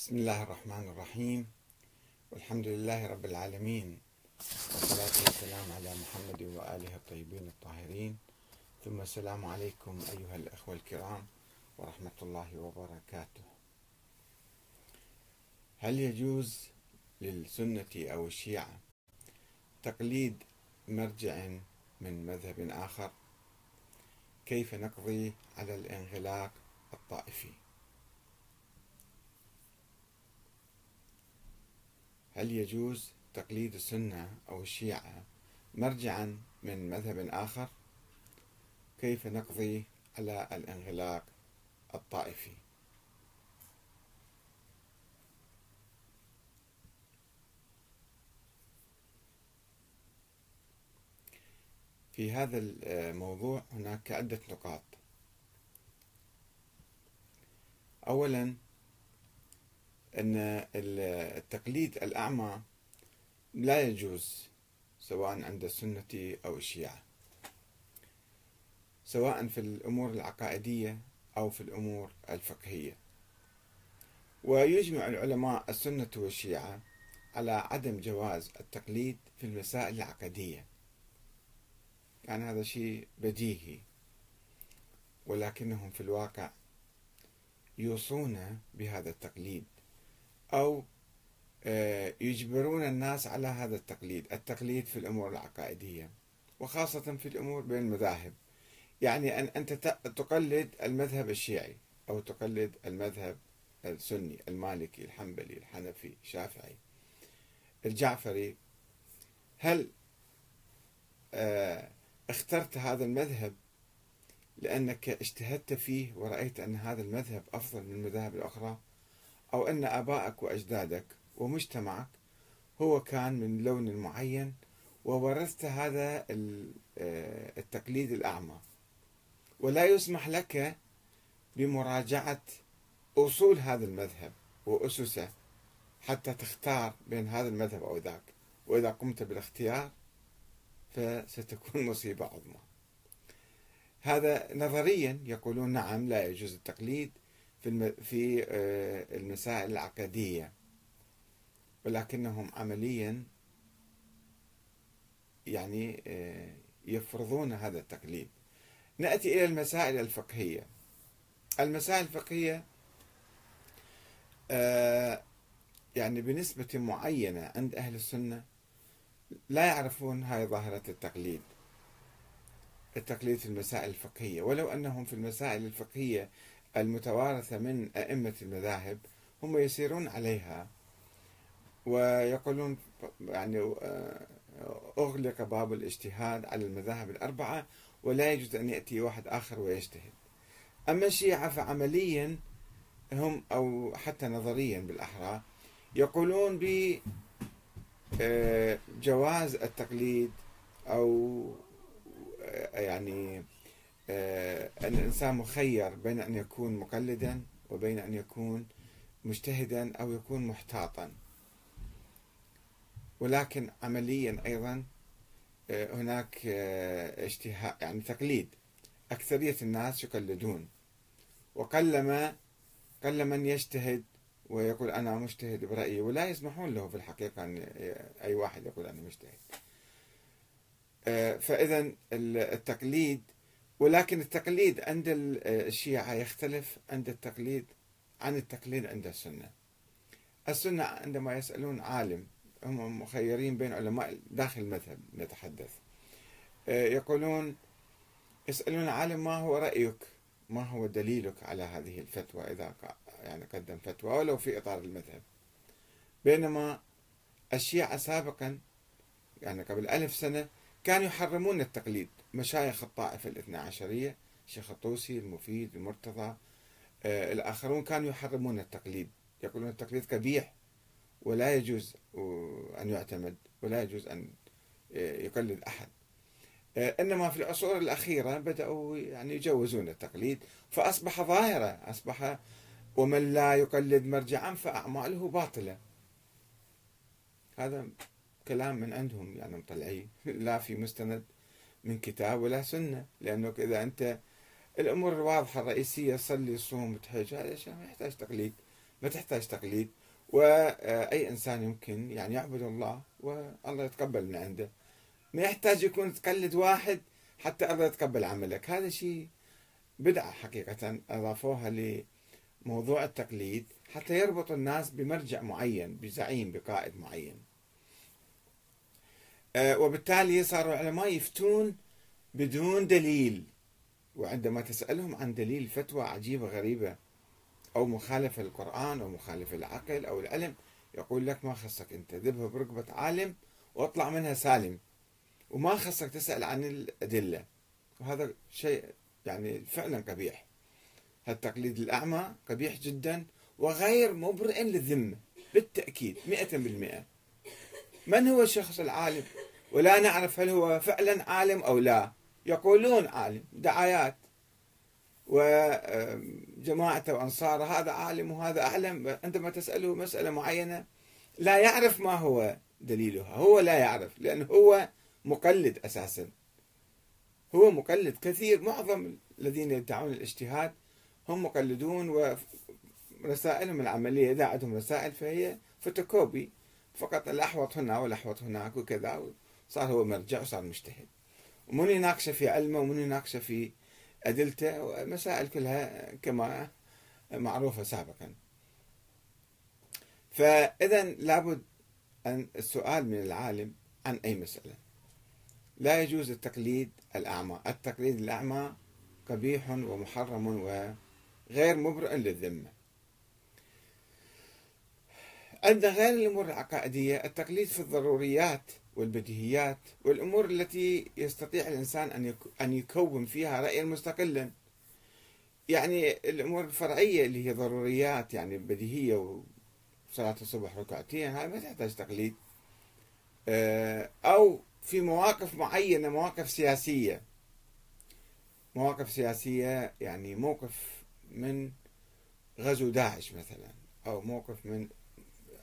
بسم الله الرحمن الرحيم. والحمد لله رب العالمين. والصلاة والسلام على محمد وآله الطيبين الطاهرين. ثم السلام عليكم أيها الأخوة الكرام ورحمة الله وبركاته. هل يجوز للسنة أو الشيعة تقليد مرجع من مذهب آخر؟ كيف نقضي على الانغلاق الطائفي؟ هل يجوز تقليد السنة أو الشيعة مرجعا من مذهب آخر؟ كيف نقضي على الانغلاق الطائفي؟ في هذا الموضوع هناك عدة نقاط. أولا أن التقليد الأعمى لا يجوز سواء عند السنة أو الشيعة. سواء في الأمور العقائدية أو في الأمور الفقهية. ويجمع العلماء السنة والشيعة على عدم جواز التقليد في المسائل العقدية. يعني هذا شيء بديهي ولكنهم في الواقع يوصون بهذا التقليد. أو آه، يجبرون الناس على هذا التقليد التقليد في الأمور العقائدية وخاصة في الأمور بين المذاهب. يعني أن أنت تقلد المذهب الشيعي أو تقلد المذهب السني المالكي الحنبلي الحنفي الشافعي الجعفري. هل آه، اخترت هذا المذهب لأنك اجتهدت فيه ورأيت أن هذا المذهب أفضل من المذاهب الأخرى؟ أو أن آبائك وأجدادك ومجتمعك هو كان من لون معين وورثت هذا آه، التقليد الأعمى. ولا يسمح لك بمراجعة أصول هذا المذهب وأسسه حتى تختار بين هذا المذهب أو ذاك. وإذا قمت بالاختيار فستكون مصيبة عظمى. هذا نظريا يقولون نعم لا يجوز التقليد. في في آه، المسائل العقدية. ولكنهم عمليا يعني آه، يفرضون هذا التقليد. نأتي إلى المسائل الفقهية. المسائل الفقهية آه، يعني بنسبة معينة عند أهل السنة لا يعرفون هاي ظاهرة التقليد التقليد في المسائل الفقهية. ولو أنهم في المسائل الفقهية المتوارثة من أئمة المذاهب هم يسيرون عليها ويقولون يعني آه، أغلق باب الاجتهاد على المذاهب الأربعة ولا يجوز أن يأتي واحد آخر ويجتهد. أما الشيعة فعمليا هم أو حتى نظريا بالأحرى يقولون بجواز آه، التقليد أو آه، يعني الإنسان مخير بين أن يكون مقلدا وبين أن يكون مجتهدا أو يكون محتاطا. ولكن عمليا أيضا آه، هناك آه، اشتهاء يعني تقليد. أكثرية الناس يقلدون. وقلما قل من يجتهد ويقول أنا مجتهد برأيي ولا يسمحون له في الحقيقة أن أي واحد يقول أنا مجتهد. فإذا التقليد ولكن التقليد عند الشيعة يختلف عند التقليد عن التقليد عند السنة. السنة عندما يسألون عالم هم مخيرين بين علماء داخل المذهب نتحدث. آه، يقولون يسألون عالم ما هو رأيك؟ ما هو دليلك على هذه الفتوى؟ إذا يعني قدم فتوى ولو في إطار المذهب. بينما الشيعة سابقا يعني قبل ألف سنة كانوا يحرمون التقليد. مشايخ الطائفة الاثنى عشرية الشيخ الطوسي المفيد المرتضى آه الآخرون كانوا يحرمون التقليد. يقولون التقليد قبيح ولا يجوز أن يعتمد ولا يجوز أن آه، يقلد أحد. آه إنما في العصور الأخيرة بدأوا يعني يجوزون التقليد فأصبح ظاهرة أصبح ومن لا يقلد مرجعا فأعماله باطلة. هذا كلام من عندهم يعني مطلعين. لا في مستند من كتاب ولا سنة لأنه إذا أنت الأمور الواضحة الرئيسية صلي صوم تحج هذا ما يحتاج تقليد ما تحتاج تقليد. وأي إنسان يمكن يعني يعبد الله والله يتقبل من عنده. ما يحتاج يكون تقلد واحد حتى الله يتقبل عملك. هذا شيء بدعة حقيقة أضافوها لموضوع التقليد حتى يربط الناس بمرجع معين بزعيم بقائد معين. وبالتالي صاروا العلماء يفتون بدون دليل. وعندما تسألهم عن دليل فتوى عجيبة غريبة أو مخالفة للقرآن أو مخالفة للعقل أو العلم يقول لك ما خصك أنت ذبها بركبة عالم واطلع منها سالم. وما خصك تسأل عن الأدلة. وهذا شيء يعني فعلا قبيح. التقليد الأعمى قبيح جدا وغير مبرئ للذمة بالتأكيد مئة بالمئة. من هو الشخص العالم؟ ولا نعرف هل هو فعلا عالم أو لا. يقولون عالم دعايات وجماعته وأنصاره هذا عالم وهذا أعلم. عندما تسأله مسألة معينة لا يعرف ما هو دليلها. هو لا يعرف لأنه هو مقلد أساسا. هو مقلد كثير. معظم الذين يدعون الاجتهاد هم مقلدون ورسائلهم العملية إذا عندهم رسائل فهي فوتوكوبي. فقط الأحوط هنا والأحوط هناك وكذا صار هو مرجع وصار مجتهد. ومن يناقشه في علمه ومن يناقشه في أدلته ومسائل كلها كما معروفة سابقا. فإذا لابد أن السؤال من العالم عن أي مسألة. لا يجوز التقليد الأعمى. التقليد الأعمى قبيح ومحرم وغير مبرئ للذمة. عندنا غير الأمور العقائدية التقليد في الضروريات والبديهيات والأمور التي يستطيع الإنسان أن يكون فيها رأيا مستقلا. يعني الأمور الفرعية اللي هي ضروريات يعني بديهية وصلاة الصبح ركعتين هاي ما تحتاج تقليد. آه، أو في مواقف معينة مواقف سياسية. مواقف سياسية يعني موقف من غزو داعش مثلا أو موقف من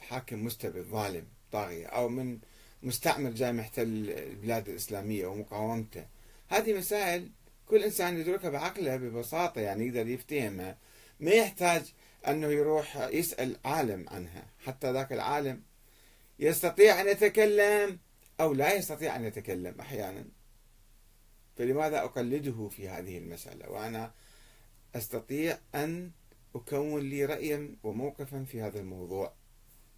حاكم مستبد ظالم طاغية أو من مستعمر جاي محتل البلاد الإسلامية ومقاومته. هذه مسائل كل إنسان يدركها بعقله ببساطة يعني يقدر يفتهمها. ما يحتاج أنه يروح يسأل عالم عنها. حتى ذاك العالم يستطيع أن يتكلم أو لا يستطيع أن يتكلم أحيانا. فلماذا أقلده في هذه المسألة؟ وأنا أستطيع أن أكون لي رأيا وموقفا في هذا الموضوع.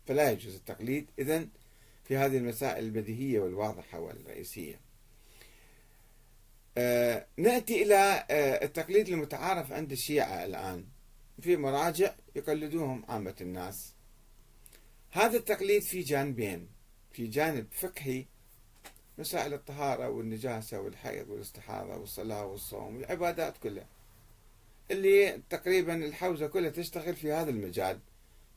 فلا يجوز التقليد. إذن في هذه المسائل البديهية والواضحة والرئيسية. آه نأتي إلى آه التقليد المتعارف عند الشيعة الآن. في مراجع يقلدوهم عامة الناس. هذا التقليد في جانبين. في جانب فقهي مسائل الطهارة والنجاسة والحيض والاستحاضة والصلاة والصوم والعبادات كلها. اللي تقريبا الحوزة كلها تشتغل في هذا المجال.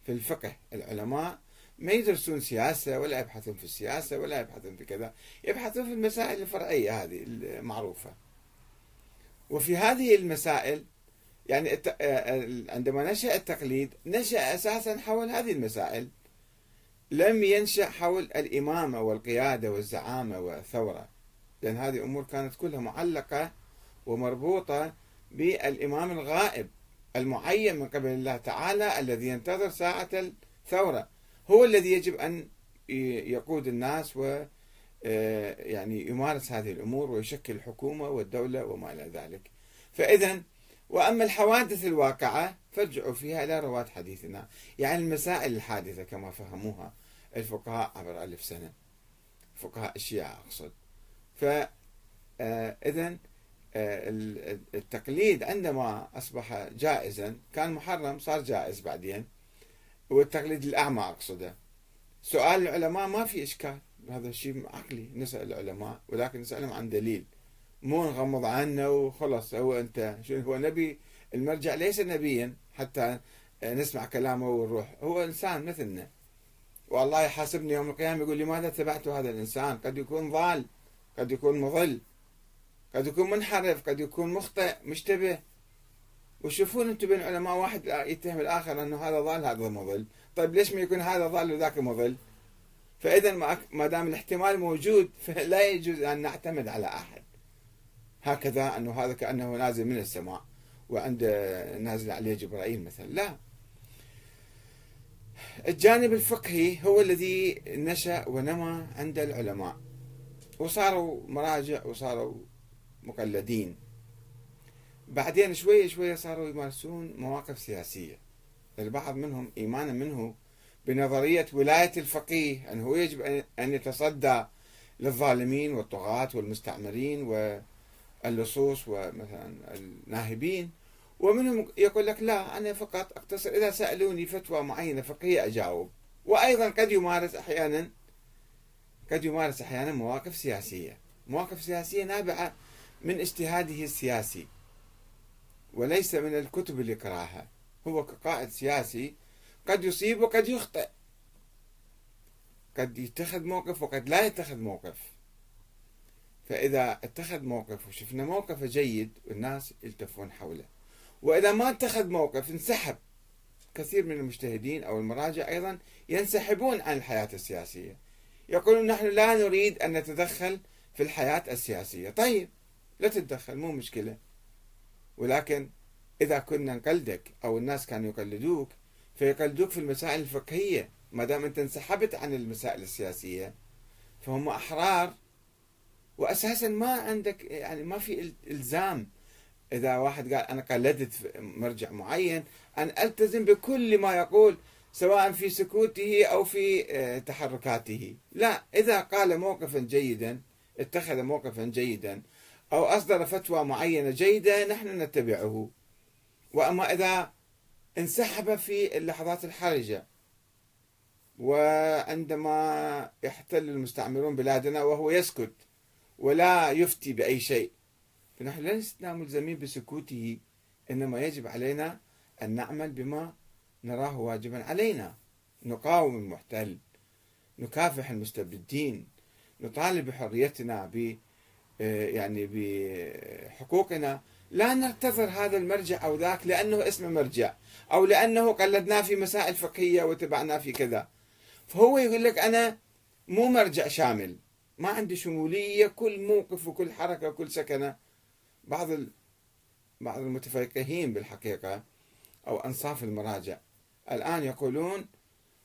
في الفقه. العلماء ما يدرسون سياسة ولا يبحثون في السياسة ولا يبحثون في كذا يبحثون في المسائل الفرعية هذه المعروفة. وفي هذه المسائل يعني عندما نشأ التقليد نشأ أساسا حول هذه المسائل. لم ينشأ حول الإمامة والقيادة والزعامة والثورة لأن هذه أمور كانت كلها معلقة ومربوطة بالإمام الغائب. المعين من قبل الله تعالى الذي ينتظر ساعة الثورة. هو الذي يجب أن يقود الناس و آه، يعني يمارس هذه الأمور ويشكل الحكومة والدولة وما إلى ذلك. فإذا وأما الحوادث الواقعة فارجعوا فيها إلى رواة حديثنا. يعني المسائل الحادثة كما فهموها الفقهاء عبر ألف سنة. فقهاء الشيعة أقصد. فإذا آه، التقليد عندما أصبح جائزا كان محرم صار جائز بعدين. والتقليد الأعمى أقصده. سؤال العلماء ما في إشكال؟ هذا الشيء عقلي نسأل العلماء ولكن نسألهم عن دليل. مو نغمض عنه وخلص هو أنت. شو هو نبي؟ المرجع ليس نبيا حتى نسمع كلامه ونروح. هو إنسان مثلنا. والله يحاسبني يوم القيامة يقول لماذا اتبعت هذا الإنسان؟ قد يكون ضال قد يكون مضل. قد يكون منحرف قد يكون مخطئ مشتبه. وشوفون أنتم بين العلماء واحد يتهم الآخر أنه هذا ضال هذا مضل طيب ليش ما يكون هذا ضال وذاك مضل فإذا ما دام الاحتمال موجود فلا يجوز أن نعتمد على أحد. هكذا أنه هذا كأنه نازل من السماء وعند نازل عليه جبرائيل مثلا. لا. الجانب الفقهي هو الذي نشأ ونمى عند العلماء. وصاروا مراجع وصاروا مقلدين. بعدين شوية شوية صاروا يمارسون مواقف سياسية. البعض منهم إيمانا منه بنظرية ولاية الفقيه أنه يجب أن يتصدى للظالمين والطغاة والمستعمرين واللصوص ومثلا الناهبين. ومنهم يقول لك لا أنا فقط أقتصر. إذا سألوني فتوى معينة فقهية أجاوب. وأيضا قد يمارس أحيانا قد يمارس أحيانا مواقف سياسية. مواقف سياسية نابعة من اجتهاده السياسي وليس من الكتب اللي يقراها. هو كقائد سياسي قد يصيب وقد يخطئ. قد يتخذ موقف وقد لا يتخذ موقف. فإذا اتخذ موقف وشفنا موقفه جيد الناس يلتفون حوله. وإذا ما اتخذ موقف انسحب. كثير من المجتهدين أو المراجع أيضا ينسحبون عن الحياة السياسية. يقولون نحن لا نريد أن نتدخل في الحياة السياسية. طيب. لا تتدخل مو مشكلة. ولكن إذا كنا نقلدك أو الناس كانوا يقلدوك فيقلدوك في المسائل الفقهية ما دام أنت انسحبت عن المسائل السياسية فهم أحرار. وأساسا ما عندك يعني ما في إلزام. إذا واحد قال أنا قلدت مرجع معين أن ألتزم بكل ما يقول سواء في سكوته أو في آه، تحركاته. لا إذا قال موقفا جيدا اتخذ موقفا جيدا أو أصدر فتوى معينة جيدة نحن نتبعه. وأما إذا انسحب في اللحظات الحرجة وعندما يحتل المستعمرون بلادنا وهو يسكت ولا يفتي بأي شيء فنحن لسنا ملزمين بسكوته إنما يجب علينا أن نعمل بما نراه واجبا علينا. نقاوم المحتل نكافح المستبدين نطالب بحريتنا يعني بحقوقنا لا ننتظر هذا المرجع أو ذاك لأنه اسمه مرجع أو لأنه قلدناه في مسائل فقهية وتبعناه في كذا فهو يقول لك أنا مو مرجع شامل ما عندي شمولية كل موقف وكل حركة وكل سكنة بعض بعض المتفقهين بالحقيقة أو أنصاف المراجع الآن يقولون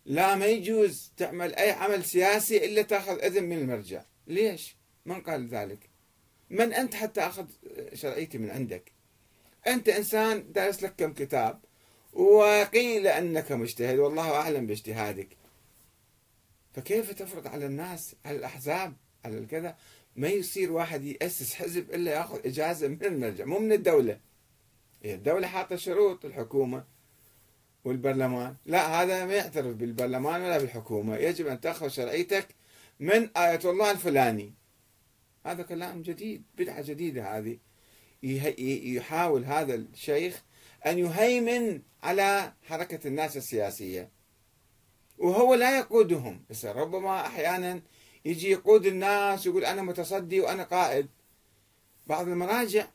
لا ما يجوز تعمل أي عمل سياسي إلا تأخذ إذن من المرجع ليش؟ من قال ذلك؟ من أنت حتى أخذ شرعيتي من عندك؟ أنت إنسان دارس لك كم كتاب وقيل أنك مجتهد والله أعلم باجتهادك. فكيف تفرض على الناس على الأحزاب على الكذا؟ ما يصير واحد يأسس حزب إلا يأخذ إجازة من المرجع مو من الدولة. هي الدولة حاطة شروط الحكومة والبرلمان. لا هذا ما يعترف بالبرلمان ولا بالحكومة. يجب أن تأخذ شرعيتك من آية الله الفلاني. هذا كلام جديد بدعة جديدة هذه. يحاول هذا الشيخ أن يهيمن على حركة الناس السياسية. وهو لا يقودهم. بس ربما أحيانا يجي يقود الناس ويقول أنا متصدي وأنا قائد. بعض المراجع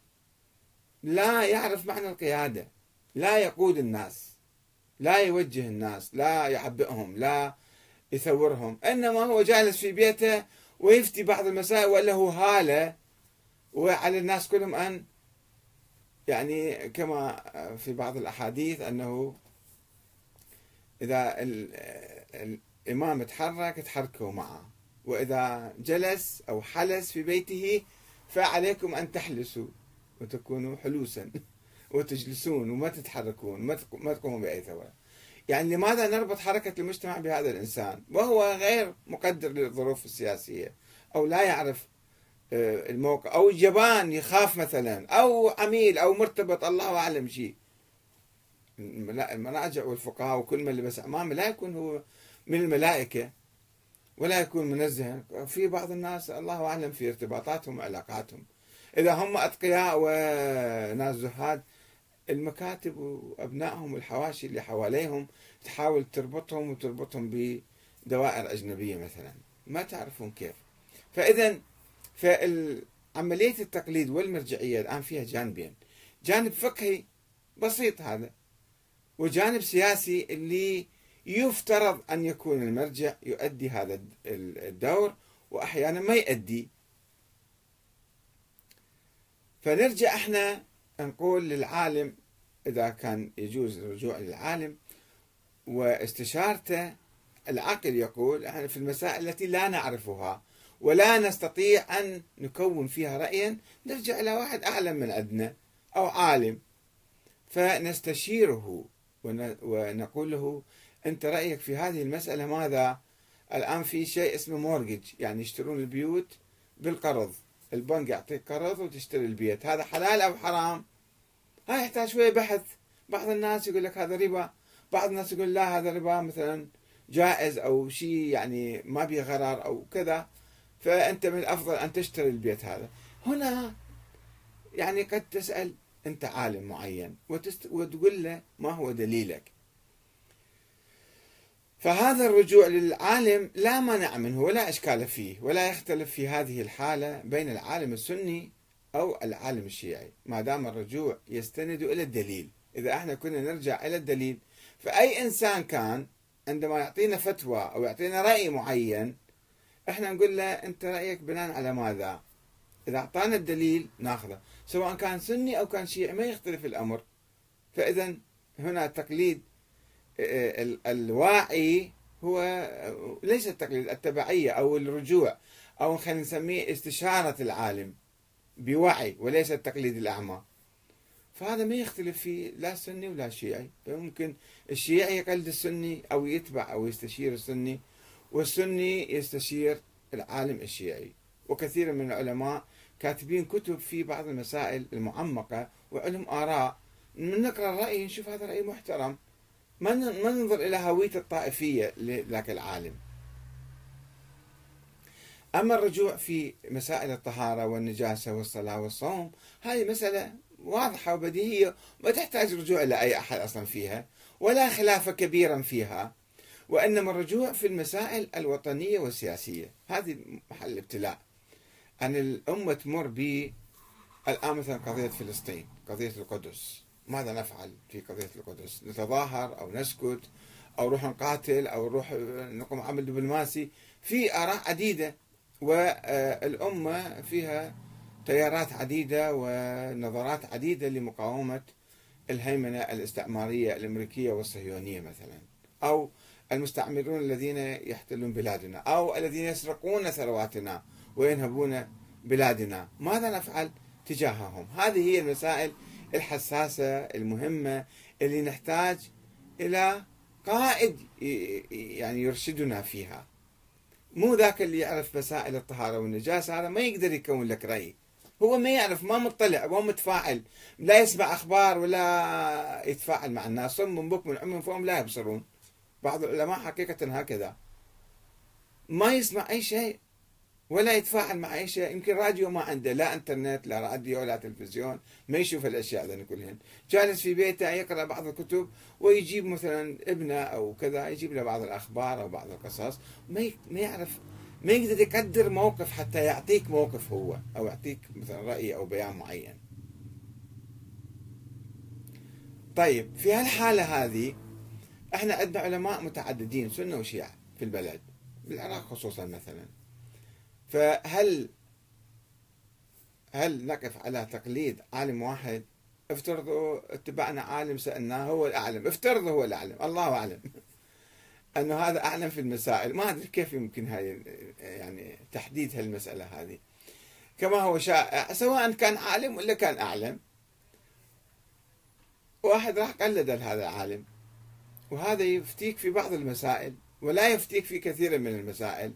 لا يعرف معنى القيادة. لا يقود الناس. لا يوجه الناس. لا يعبئهم. لا يثورهم. إنما هو جالس في بيته ويفتي بعض المسائل ولا هو هالة. وعلى الناس كلهم أن يعني كما في بعض الأحاديث أنه إذا الإمام تحرك تحركوا معه. وإذا جلس أو حلس في بيته فعليكم أن تحلسوا وتكونوا حلوسا. وتجلسون وما تتحركون ما تقومون بأي ثورة يعني لماذا نربط حركة المجتمع بهذا الإنسان؟ وهو غير مقدر للظروف السياسية أو لا يعرف آه، الموقع أو جبان يخاف مثلا أو عميل أو مرتبط الله أعلم شيء. المراجع والفقهاء وكل من لبس أمامه لا يكون هو من الملائكة ولا يكون منزها في بعض الناس الله أعلم في ارتباطاتهم وعلاقاتهم. إذا هم أتقياء وناس زهاد المكاتب وأبنائهم والحواشي اللي حواليهم تحاول تربطهم وتربطهم بدوائر أجنبية مثلا. ما تعرفون كيف. فإذا فعملية التقليد والمرجعية الآن فيها جانبين. جانب فقهي بسيط هذا وجانب سياسي اللي يفترض أن يكون المرجع يؤدي هذا الدور وأحيانا ما يؤدي. فنرجع إحنا نقول للعالم إذا كان يجوز الرجوع للعالم واستشارته العقل يقول إحنا في المسائل التي لا نعرفها ولا نستطيع أن نكون فيها رايا نرجع إلى واحد أعلم من عندنا أو عالم فنستشيره ونقول له أنت رأيك في هذه المسألة ماذا؟ الآن في شيء اسمه مورجج يعني يشترون البيوت بالقرض البنك يعطيك قرض وتشتري البيت. هذا حلال أو حرام؟ هاي يحتاج شوية بحث. بعض الناس يقول لك هذا ربا. بعض الناس يقول لا هذا ربا مثلا جائز أو شيء يعني ما به غرار أو كذا. فأنت من الأفضل أن تشتري البيت هذا. هنا يعني قد تسأل أنت عالم معين وتقول له ما هو دليلك. فهذا الرجوع للعالم لا مانع منه ولا إشكال فيه ولا يختلف في هذه الحالة بين العالم السني أو العالم الشيعي. ما دام الرجوع يستند إلى الدليل. إذا إحنا كنا نرجع إلى الدليل فأي إنسان كان عندما يعطينا فتوى أو يعطينا رأي معين إحنا نقول له أنت رأيك بناء على ماذا؟ إذا أعطانا الدليل ناخذه. سواء كان سني أو كان شيعي ما يختلف الأمر. فاذا هنا تقليد الواعي هو ليس التقليد التبعية أو الرجوع أو خلينا نسميه استشارة العالم بوعي وليس التقليد الأعمى. فهذا ما يختلف فيه لا سني ولا شيعي. فممكن الشيعي يقلد السني أو يتبع أو يستشير السني والسني يستشير العالم الشيعي. وكثير من العلماء كاتبين كتب في بعض المسائل المعمقة وعلم آراء. من نقرأ الرأي نشوف هذا رأي محترم. ما ننظر إلى هوية الطائفية لذاك العالم. أما الرجوع في مسائل الطهارة والنجاسة والصلاة والصوم هذه مسألة واضحة وبديهية ما تحتاج رجوع إلى أي أحد أصلا فيها ولا خلاف كبيرا فيها وإنما الرجوع في المسائل الوطنية والسياسية. هذه محل ابتلاء. أن الأمة تمر ب الآن مثلا قضية فلسطين قضية القدس. ماذا نفعل في قضية القدس؟ نتظاهر أو نسكت أو نروح نقاتل أو نروح نقوم عمل دبلوماسي؟ في آراء عديدة والأمة فيها تيارات عديدة ونظرات عديدة لمقاومة الهيمنة الاستعمارية الأمريكية والصهيونية مثلا أو المستعمرون الذين يحتلون بلادنا أو الذين يسرقون ثرواتنا وينهبون بلادنا. ماذا نفعل تجاههم؟ هذه هي المسائل الحساسة المهمة اللي نحتاج إلى قائد يعني يرشدنا فيها. مو ذاك اللي يعرف مسائل الطهارة والنجاسة هذا ما يقدر يكون لك رأي. هو ما يعرف ما مطلع ما متفاعل لا يسمع أخبار ولا يتفاعل مع الناس. صم بكم عمي فهم لا يبصرون. بعض العلماء حقيقة هكذا. ما يسمع أي شيء. ولا يتفاعل مع أي شيء. يمكن راديو ما عنده لا إنترنت لا راديو لا تلفزيون ما يشوف الأشياء ذي كلهن. جالس في بيته يقرأ بعض الكتب ويجيب مثلا ابنه أو كذا يجيب له بعض الأخبار أو بعض القصص. ما ما يعرف ما يقدر يقدر موقف حتى يعطيك موقف هو أو يعطيك مثلا رأي أو بيان معين. طيب في هالحالة هذه إحنا عندنا علماء متعددين سنة وشيعة في البلد بالعراق خصوصا مثلا. فهل هل نقف على تقليد عالم واحد؟ افترضوا اتبعنا عالم سألناه هو الأعلم. افترضوا هو الأعلم. الله أعلم. أنه هذا أعلم في المسائل. ما أدري كيف يمكن هاي يعني تحديد هالمسألة هذه. كما هو شائع سواء كان عالم ولا كان أعلم واحد راح قلد هذا العالم. وهذا يفتيك في بعض المسائل ولا يفتيك في كثير من المسائل.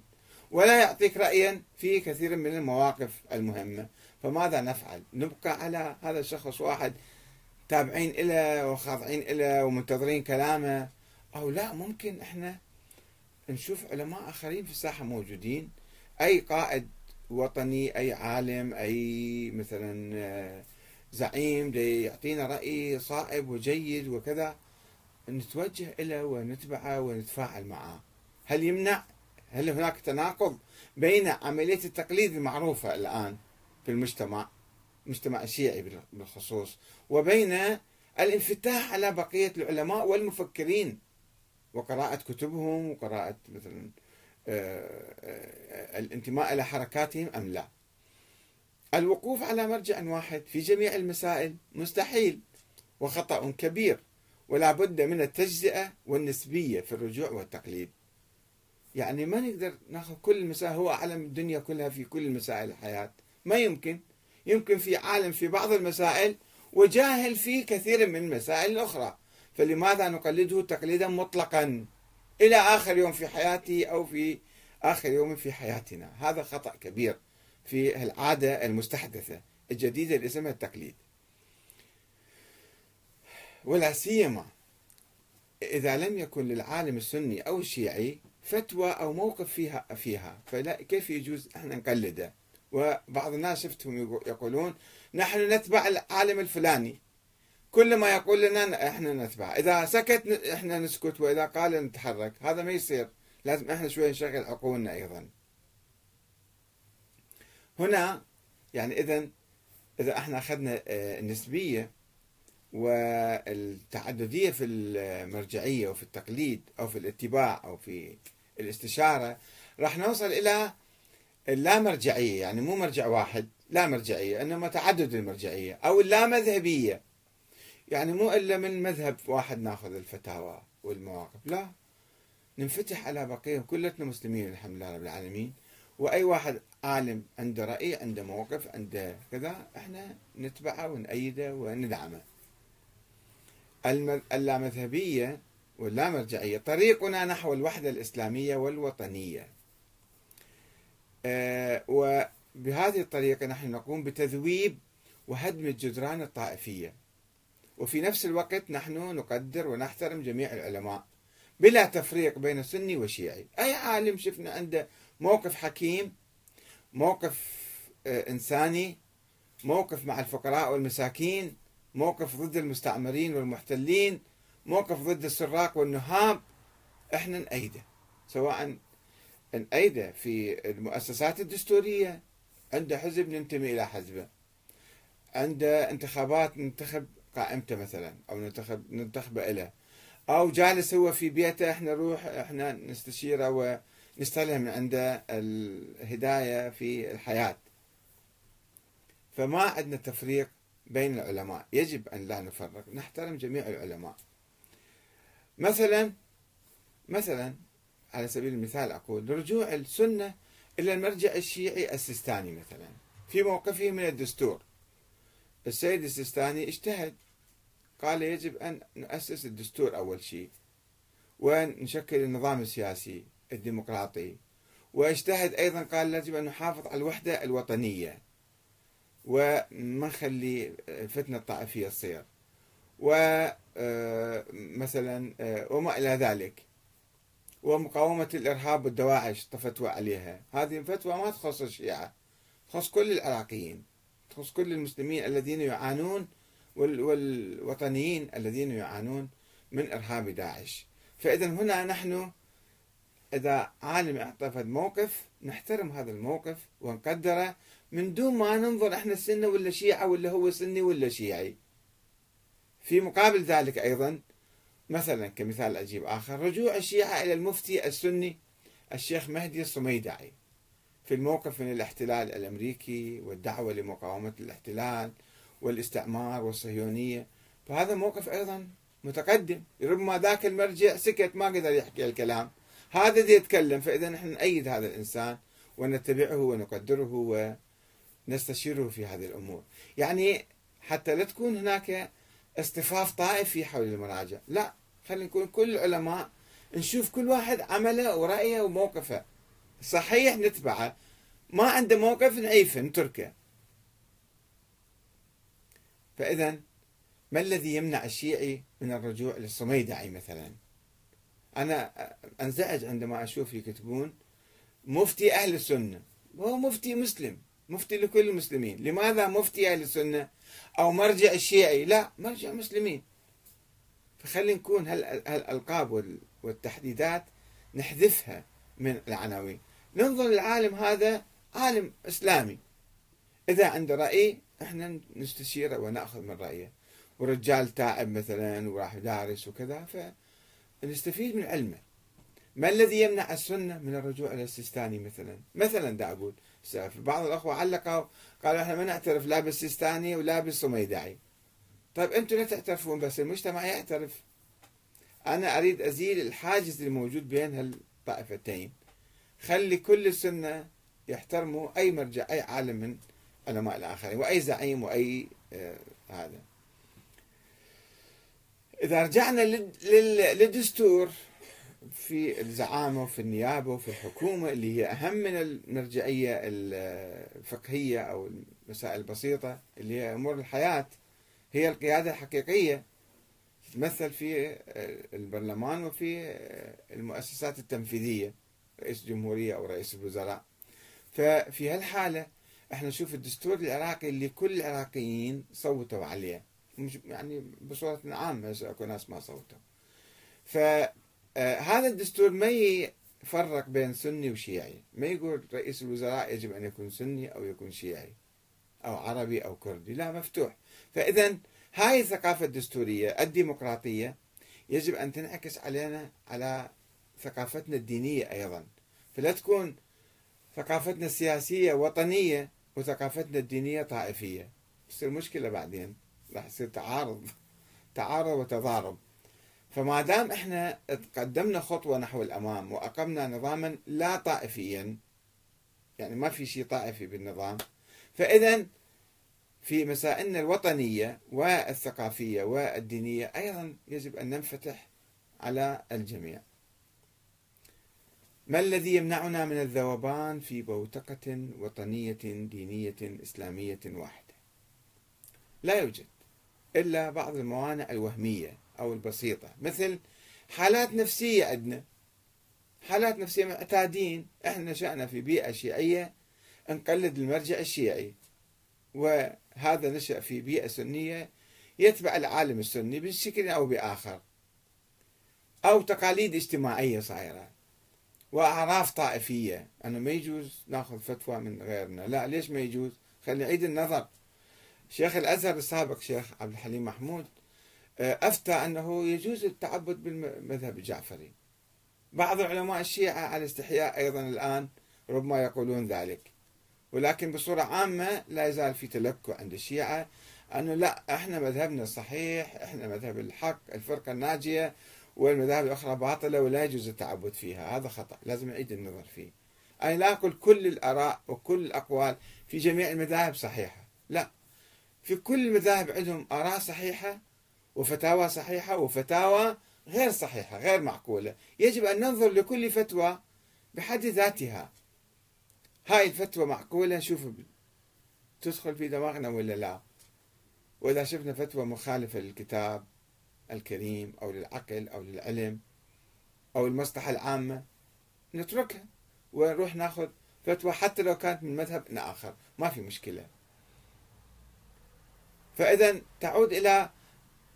ولا يعطيك رأيا في كثير من المواقف المهمة. فماذا نفعل؟ نبقى على هذا الشخص واحد تابعين له وخاضعين له ومنتظرين كلامه. أو لا ممكن إحنا نشوف علماء آخرين في الساحة موجودين. أي قائد وطني أي عالم أي مثلا آه، زعيم يعطينا رأي صائب وجيد وكذا نتوجه إليه ونتبعه ونتفاعل معه. هل يمنع؟ هل هناك تناقض بين عملية التقليد المعروفة الآن في المجتمع المجتمع الشيعي بالخصوص وبين الانفتاح على بقية العلماء والمفكرين؟ وقراءة كتبهم وقراءة مثلا آه، آه، الانتماء إلى حركاتهم أم لا؟ الوقوف على مرجع واحد في جميع المسائل مستحيل وخطأ كبير ولا بد من التجزئة والنسبية في الرجوع والتقليد. يعني ما نقدر ناخذ كل المسائل هو أعلم الدنيا كلها في كل مسائل الحياة. ما يمكن. يمكن في عالم في بعض المسائل وجاهل في كثير من المسائل الأخرى. فلماذا نقلده تقليدا مطلقا؟ إلى آخر يوم في حياته أو في آخر يوم في حياتنا. هذا خطأ كبير في العادة المستحدثة الجديدة اللي اسمها التقليد. ولا سيما إذا لم يكن للعالم السني أو الشيعي فتوى أو موقف فيها فيها. فلا كيف يجوز إحنا نقلده؟ وبعض الناس شفتهم يقولون نحن نتبع العالم الفلاني. كل ما يقول لنا إحنا نتبع. إذا سكت إحنا نسكت وإذا قال نتحرك. هذا ما يصير. لازم إحنا شوي نشغل عقولنا أيضا. هنا يعني اذا إذا إحنا أخذنا آه، النسبية والتعددية في المرجعية وفي التقليد أو في الاتباع أو في الاستشارة راح نوصل إلى اللامرجعية يعني مو مرجع واحد لا مرجعية إنما تعدد المرجعية أو اللامذهبية. يعني مو إلا من مذهب واحد ناخذ الفتاوى والمواقف لا. ننفتح على بقية كلتنا مسلمين الحمد لله رب العالمين. وأي واحد عالم عنده رأي عنده موقف عنده كذا إحنا نتبعه ونأيده وندعمه. اللامذهبية واللامرجعيه طريقنا نحو الوحدة الإسلامية والوطنية. آه، وبهذه الطريقة نحن نقوم بتذويب وهدم الجدران الطائفية. وفي نفس الوقت نحن نقدر ونحترم جميع العلماء بلا تفريق بين سني وشيعي. أي عالم شفنا عنده موقف حكيم موقف آه، إنساني موقف مع الفقراء والمساكين موقف ضد المستعمرين والمحتلين موقف ضد السراق والنهاب إحنا نأيده سواء نأيده في المؤسسات الدستورية عنده حزب ننتمي إلى حزبه عنده انتخابات ننتخب قائمته مثلا أو ننتخب ننتخبه له أو جالس هو في بيته إحنا نروح إحنا نستشيره ونستلهم من عنده الهداية في الحياة. فما عندنا تفريق بين العلماء يجب أن لا نفرق نحترم جميع العلماء. مثلا مثلا على سبيل المثال أقول رجوع السنة إلى المرجع الشيعي السيستاني مثلا في موقفه من الدستور. السيد السيستاني اجتهد قال يجب أن نؤسس الدستور أول شيء ونشكل النظام السياسي الديمقراطي. واجتهد أيضا قال يجب أن نحافظ على الوحدة الوطنية وما نخلي الفتنة الطائفية تصير. ومثلا آه، آه، وما إلى ذلك. ومقاومة الإرهاب والدواعش فتوى عليها. هذه الفتوى ما تخص الشيعة تخص كل العراقيين تخص كل المسلمين الذين يعانون والوطنيين الذين يعانون من إرهاب داعش. فإذا هنا نحن إذا عالم اعتقد موقف نحترم هذا الموقف ونقدره من دون ما ننظر إحنا سنة ولا شيعة ولا هو سني ولا شيعي. في مقابل ذلك أيضا مثلا كمثال عجيب آخر رجوع الشيعة إلى المفتي السني الشيخ مهدي الصميدعي في الموقف من الاحتلال الأمريكي والدعوة لمقاومة الاحتلال والاستعمار والصهيونية. فهذا موقف أيضا متقدم. ربما ذاك المرجع سكت ما قدر يحكي الكلام. هذا دي يتكلم فإذا نحن نأيد هذا الإنسان ونتبعه ونقدره ونستشيره في هذه الأمور. يعني حتى لا تكون هناك اصطفاف طائفي حول المراجع. لا خلينا نكون كل العلماء نشوف كل واحد عمله ورأيه وموقفه. صحيح نتبعه. ما عنده موقف نعيفه نتركه. فإذا ما الذي يمنع الشيعي من الرجوع للصميدعي مثلا؟ أنا أنزعج عندما أشوف يكتبون مفتي أهل السنة وهو مفتي مسلم. مفتي لكل المسلمين. لماذا مفتي أهل السنة؟ أو مرجع الشيعي؟ لا مرجع مسلمين. فخلي نكون هالألقاب والتحديدات نحذفها من العناوين. ننظر للعالم هذا عالم إسلامي. إذا عنده رأي إحنا نستشيره ونأخذ من رأيه. ورجال تعب مثلا وراح دارس وكذا فنستفيد من علمه. ما الذي يمنع السنة؟ من الرجوع إلى السيستاني مثلا. مثلا دا أقول بعض الأخوة علقوا قالوا إحنا ما نعترف لا بالسيستاني ولا بالصميدعي طيب أنتم لا تعترفون بس؟ المجتمع يعترف. أنا أريد أزيل الحاجز الموجود بين هالطائفتين. خلي كل السنة يحترموا أي مرجع أي عالم من علماء الآخرين وأي زعيم وأي آه هذا. إذا رجعنا للدستور في الزعامة وفي النيابة وفي الحكومة اللي هي أهم من المرجعية الفقهية أو المسائل البسيطة اللي هي أمور الحياة هي القيادة الحقيقية. تتمثل في البرلمان وفي المؤسسات التنفيذية رئيس الجمهورية أو رئيس الوزراء. ففي هالحالة إحنا نشوف الدستور العراقي اللي كل العراقيين صوتوا عليه. يعني بصورة عامة أكو ناس ما صوتوا. فهذا الدستور ما يفرق بين سني وشيعي. ما يقول رئيس الوزراء يجب أن يكون سني أو يكون شيعي أو عربي أو كردي. لا مفتوح. فإذا هاي الثقافة الدستورية الديمقراطية يجب أن تنعكس علينا على ثقافتنا الدينية أيضا. فلا تكون ثقافتنا السياسية وطنية وثقافتنا الدينية طائفية. تصير مشكلة بعدين. راح يصير تعارض. تعارض وتضارب. فما دام إحنا تقدمنا خطوة نحو الأمام وأقمنا نظاما لا طائفيا يعني ما في شيء طائفي بالنظام فإذا في مسائلنا الوطنية والثقافية والدينية أيضا يجب أن ننفتح على الجميع. ما الذي يمنعنا من الذوبان في بوتقة وطنية دينية إسلامية واحدة؟ لا يوجد إلا بعض الموانع الوهمية. أو البسيطة. مثل حالات نفسية عندنا. حالات نفسية معتادين إحنا نشأنا في بيئة شيعية نقلد المرجع الشيعي. وهذا نشأ في بيئة سنية يتبع العالم السني بشكل أو بآخر. أو تقاليد اجتماعية صايرة. وأعراف طائفية. أنه ما يجوز نأخذ فتوى من غيرنا. لا ليش ما يجوز؟ خلي نعيد النظر. شيخ الأزهر السابق شيخ عبد الحليم محمود أفتى أنه يجوز التعبد بالمذهب الجعفري. بعض علماء الشيعة على استحياء أيضا الآن ربما يقولون ذلك. ولكن بصورة عامة لا يزال في تلكؤ عند الشيعة أنه لا إحنا مذهبنا الصحيح إحنا مذهب الحق الفرقة الناجية والمذاهب الأخرى باطلة ولا يجوز التعبد فيها. هذا خطأ لازم نعيد النظر فيه. أنا لا أقول كل الآراء وكل الأقوال في جميع المذاهب صحيحة لا. في كل المذاهب عندهم آراء صحيحة وفتاوى صحيحة وفتاوى غير صحيحة غير معقولة. يجب أن ننظر لكل فتوى بحد ذاتها. هاي الفتوى معقولة؟ نشوف تدخل في دماغنا ولا لا؟ وإذا شفنا فتوى مخالفة للكتاب الكريم أو للعقل أو للعلم أو المصلحة العامة نتركها ونروح ناخذ فتوى حتى لو كانت من مذهب آخر. ما في مشكلة. فإذا تعود إلى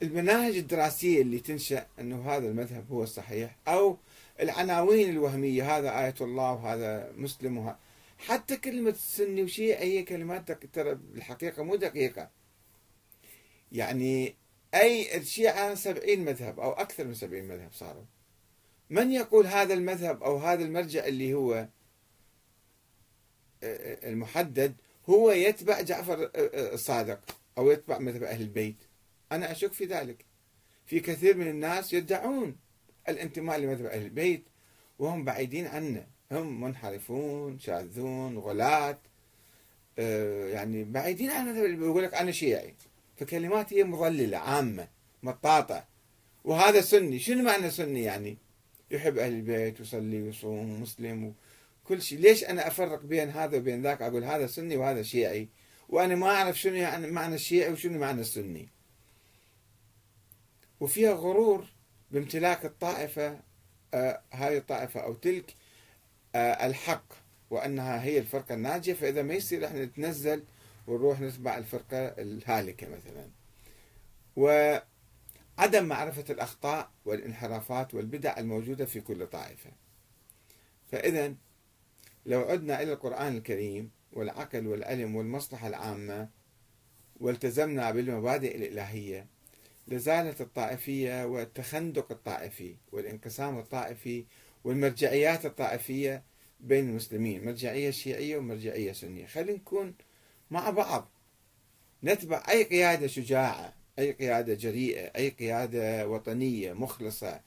المناهج الدراسية اللي تنشأ أنه هذا المذهب هو الصحيح أو العناوين الوهمية هذا آية الله وهذا مسلم وهذا حتى كلمة سني وشيعي هي كلمات ترى بالحقيقة مو دقيقة. يعني أي الشيعة سبعين مذهب أو أكثر من سبعين مذهب صاروا. من يقول هذا المذهب أو هذا المرجع اللي هو المحدد هو يتبع جعفر الصادق أو يتبع مذهب أهل البيت. أنا أشك في ذلك. في كثير من الناس يدعون الانتماء لمذهب أهل البيت وهم بعيدين عنه. هم منحرفون شاذون غلاة يعني بعيدين عن مذهب يقول لك أنا شيعي فكلمات هي مضللة عامة مطاطة. وهذا سني. شنو معنى سني يعني؟ يحب أهل البيت ويصلي ويصوم مسلم وكل شيء. ليش أنا أفرق بين هذا وبين ذاك؟ أقول هذا سني وهذا شيعي. وأنا ما أعرف شنو يعني معنى الشيعي وشنو معنى السني. وفيها غرور بامتلاك الطائفة آه هاي الطائفة أو تلك آه الحق وأنها هي الفرقة الناجية. فإذا ما يصير إحنا نتنزل ونروح نتبع الفرقة الهالكة مثلا. وعدم معرفة الأخطاء والانحرافات والبدع الموجودة في كل طائفة. فإذا لو عدنا إلى القرآن الكريم والعقل والعلم والمصلحة العامة والتزمنا بالمبادئ الإلهية لزالت الطائفية والتخندق الطائفي والانقسام الطائفي والمرجعيات الطائفية بين المسلمين مرجعية شيعية ومرجعية سنية. خلينا نكون مع بعض. نتبع أي قيادة شجاعة أي قيادة جريئة أي قيادة وطنية مخلصة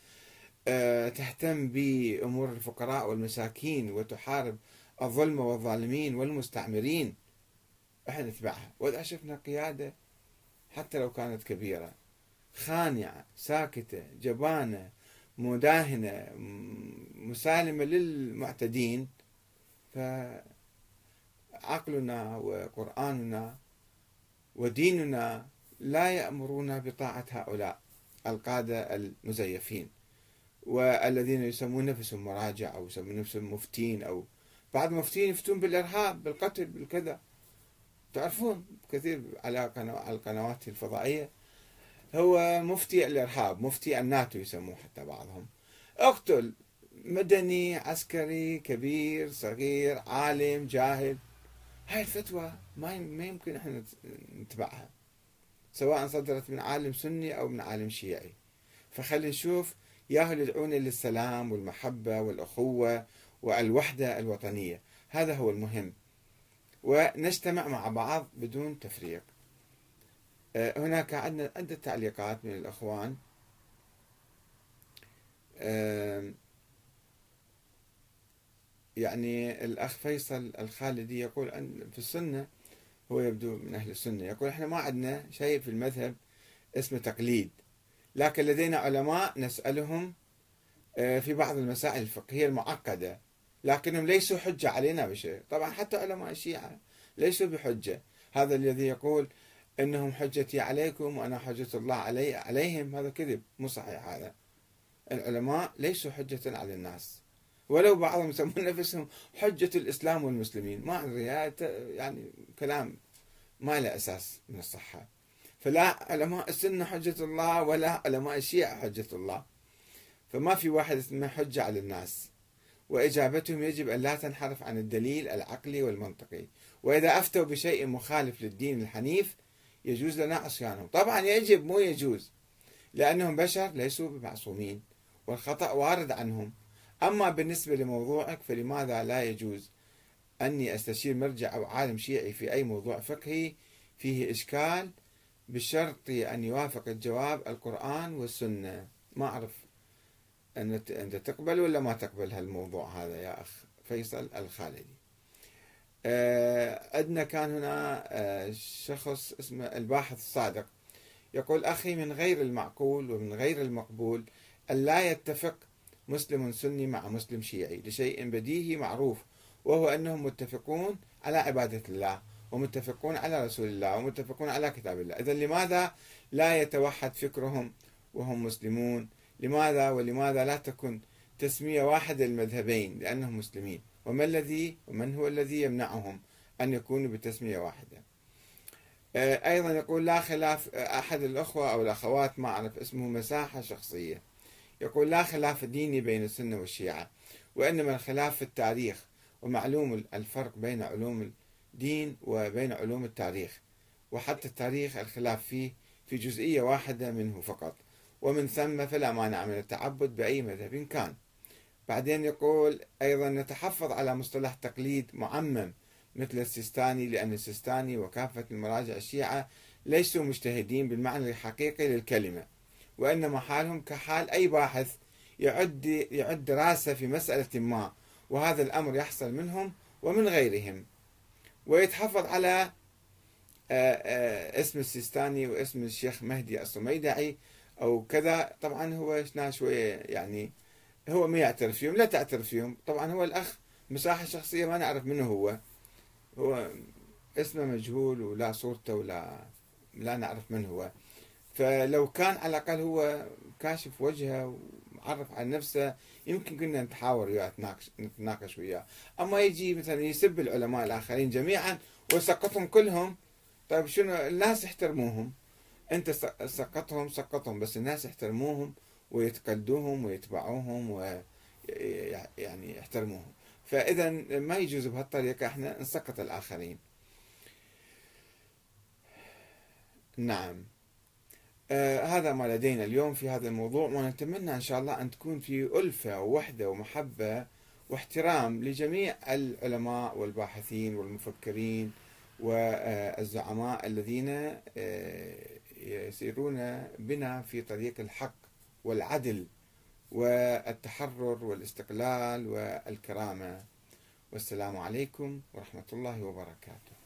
آه، تهتم بأمور الفقراء والمساكين وتحارب الظلم والظالمين والمستعمرين. إحنا نتبعها. وإذا شفنا قيادة حتى لو كانت كبيرة خانعة ساكتة جبانة مداهنة مسالمة للمعتدين. فعقلنا وقرآننا وديننا لا يأمرون بطاعة هؤلاء القادة المزيفين والذين يسمون نفسهم مراجع أو يسمون نفسهم مفتين أو بعض المفتين يفتون بالإرهاب بالقتل بالكذا. تعرفون كثير على القنوات الفضائية هو مفتي الإرهاب مفتي الناتو يسموه حتى بعضهم. أقتل مدني عسكري كبير صغير عالم جاهل. هاي الفتوى ما ما يمكن إحنا نتبعها سواء صدرت من عالم سني أو من عالم شيعي. فخلينا نشوف ياهو يدعون للسلام والمحبة والأخوة والوحدة الوطنية. هذا هو المهم. ونجتمع مع بعض بدون تفريق. هناك عندنا عدة تعليقات من الأخوان. يعني الأخ فيصل الخالدي يقول أن في السنة هو يبدو من أهل السنة. يقول إحنا ما عندنا شيء في المذهب اسمه تقليد لكن لدينا علماء نسألهم آه، في بعض المسائل الفقهية المعقدة لكنهم ليسوا حجة علينا بشيء. طبعا حتى علماء الشيعة ليسوا بحجة. هذا الذي يقول إنهم حجتي عليكم وأنا حجة الله علي عليهم. هذا كذب مو صحيح هذا. العلماء ليسوا حجة على الناس. ولو بعضهم يسمون نفسهم حجة الإسلام والمسلمين. ما أدري يعني كلام ما له أساس من الصحة. فلا علماء السنة حجة الله ولا علماء الشيعة حجة الله. فما في واحد اسمه حجة على الناس. وإجابتهم يجب أن لا تنحرف عن الدليل العقلي والمنطقي. وإذا أفتوا بشيء مخالف للدين الحنيف يجوز لنا عصيانهم طبعا يجب مو يجوز لأنهم بشر ليسوا بمعصومين والخطأ وارد عنهم. أما بالنسبة لموضوعك فلماذا لا يجوز أني أستشير مرجع أو عالم شيعي في أي موضوع فقهي فيه إشكال بشرط أن يوافق الجواب القرآن والسنة؟ ما أعرف أنت تقبل ولا ما تقبل هالموضوع هذا يا أخ فيصل الخالدي؟ عندنا آه، كان هنا آه، شخص اسمه الباحث الصادق. يقول أخي من غير المعقول ومن غير المقبول أن لا يتفق مسلم سني مع مسلم شيعي لشيء بديهي معروف وهو أنهم متفقون على عبادة الله ومتفقون على رسول الله ومتفقون على كتاب الله. إذا لماذا لا يتوحد فكرهم وهم مسلمون؟ لماذا ولماذا لا تكون تسمية واحدة للمذهبين لأنهم مسلمين؟ وما الذي ومن هو الذي يمنعهم أن يكونوا بتسمية واحدة؟ آه، أيضا يقول لا خلاف آه، أحد الأخوة أو الأخوات ما أعرف اسمه مساحة شخصية. يقول لا خلاف ديني بين السنة والشيعة وإنما الخلاف في التاريخ ومعلوم الفرق بين علوم الدين وبين علوم التاريخ. وحتى التاريخ الخلاف فيه في جزئية واحدة منه فقط. ومن ثم فلا مانع من التعبد بأي مذهب كان. بعدين يقول أيضا نتحفظ على مصطلح تقليد معمم مثل السيستاني لأن السيستاني وكافة المراجع الشيعة ليسوا مجتهدين بالمعنى الحقيقي للكلمة وإنما حالهم كحال أي باحث يعد يعد دراسة في مسألة ما وهذا الأمر يحصل منهم ومن غيرهم. ويتحفظ على آه، آه، اسم السيستاني واسم الشيخ مهدي الصميدعي أو كذا. طبعا هو شوية يعني هو ما يعترف فيهم لا تعترف فيهم. طبعا هو الأخ مساحة شخصية ما نعرف منه هو. هو اسمه مجهول ولا صورته ولا لا نعرف من هو. فلو كان على الأقل هو كاشف وجهه ومعرف عن نفسه يمكن كنا نتحاور وياه نتناقش وياه. أما يجي مثلا يسب العلماء الآخرين جميعا ويسقطهم كلهم طيب شنو؟ الناس يحترموهم. أنت سقطهم سقطهم بس الناس يحترموهم ويتقلدوهم ويتبعوهم ويعني يحترموهم. فإذا ما يجوز بهالطريقة إحنا نسقط الآخرين. نعم. آه هذا ما لدينا اليوم في هذا الموضوع ونتمنى إن شاء الله أن تكون في ألفة ووحدة ومحبة واحترام لجميع العلماء والباحثين والمفكرين والزعماء الذين آه، يسيرون بنا في طريق الحق. والعدل والتحرر والاستقلال والكرامة. والسلام عليكم ورحمة الله وبركاته.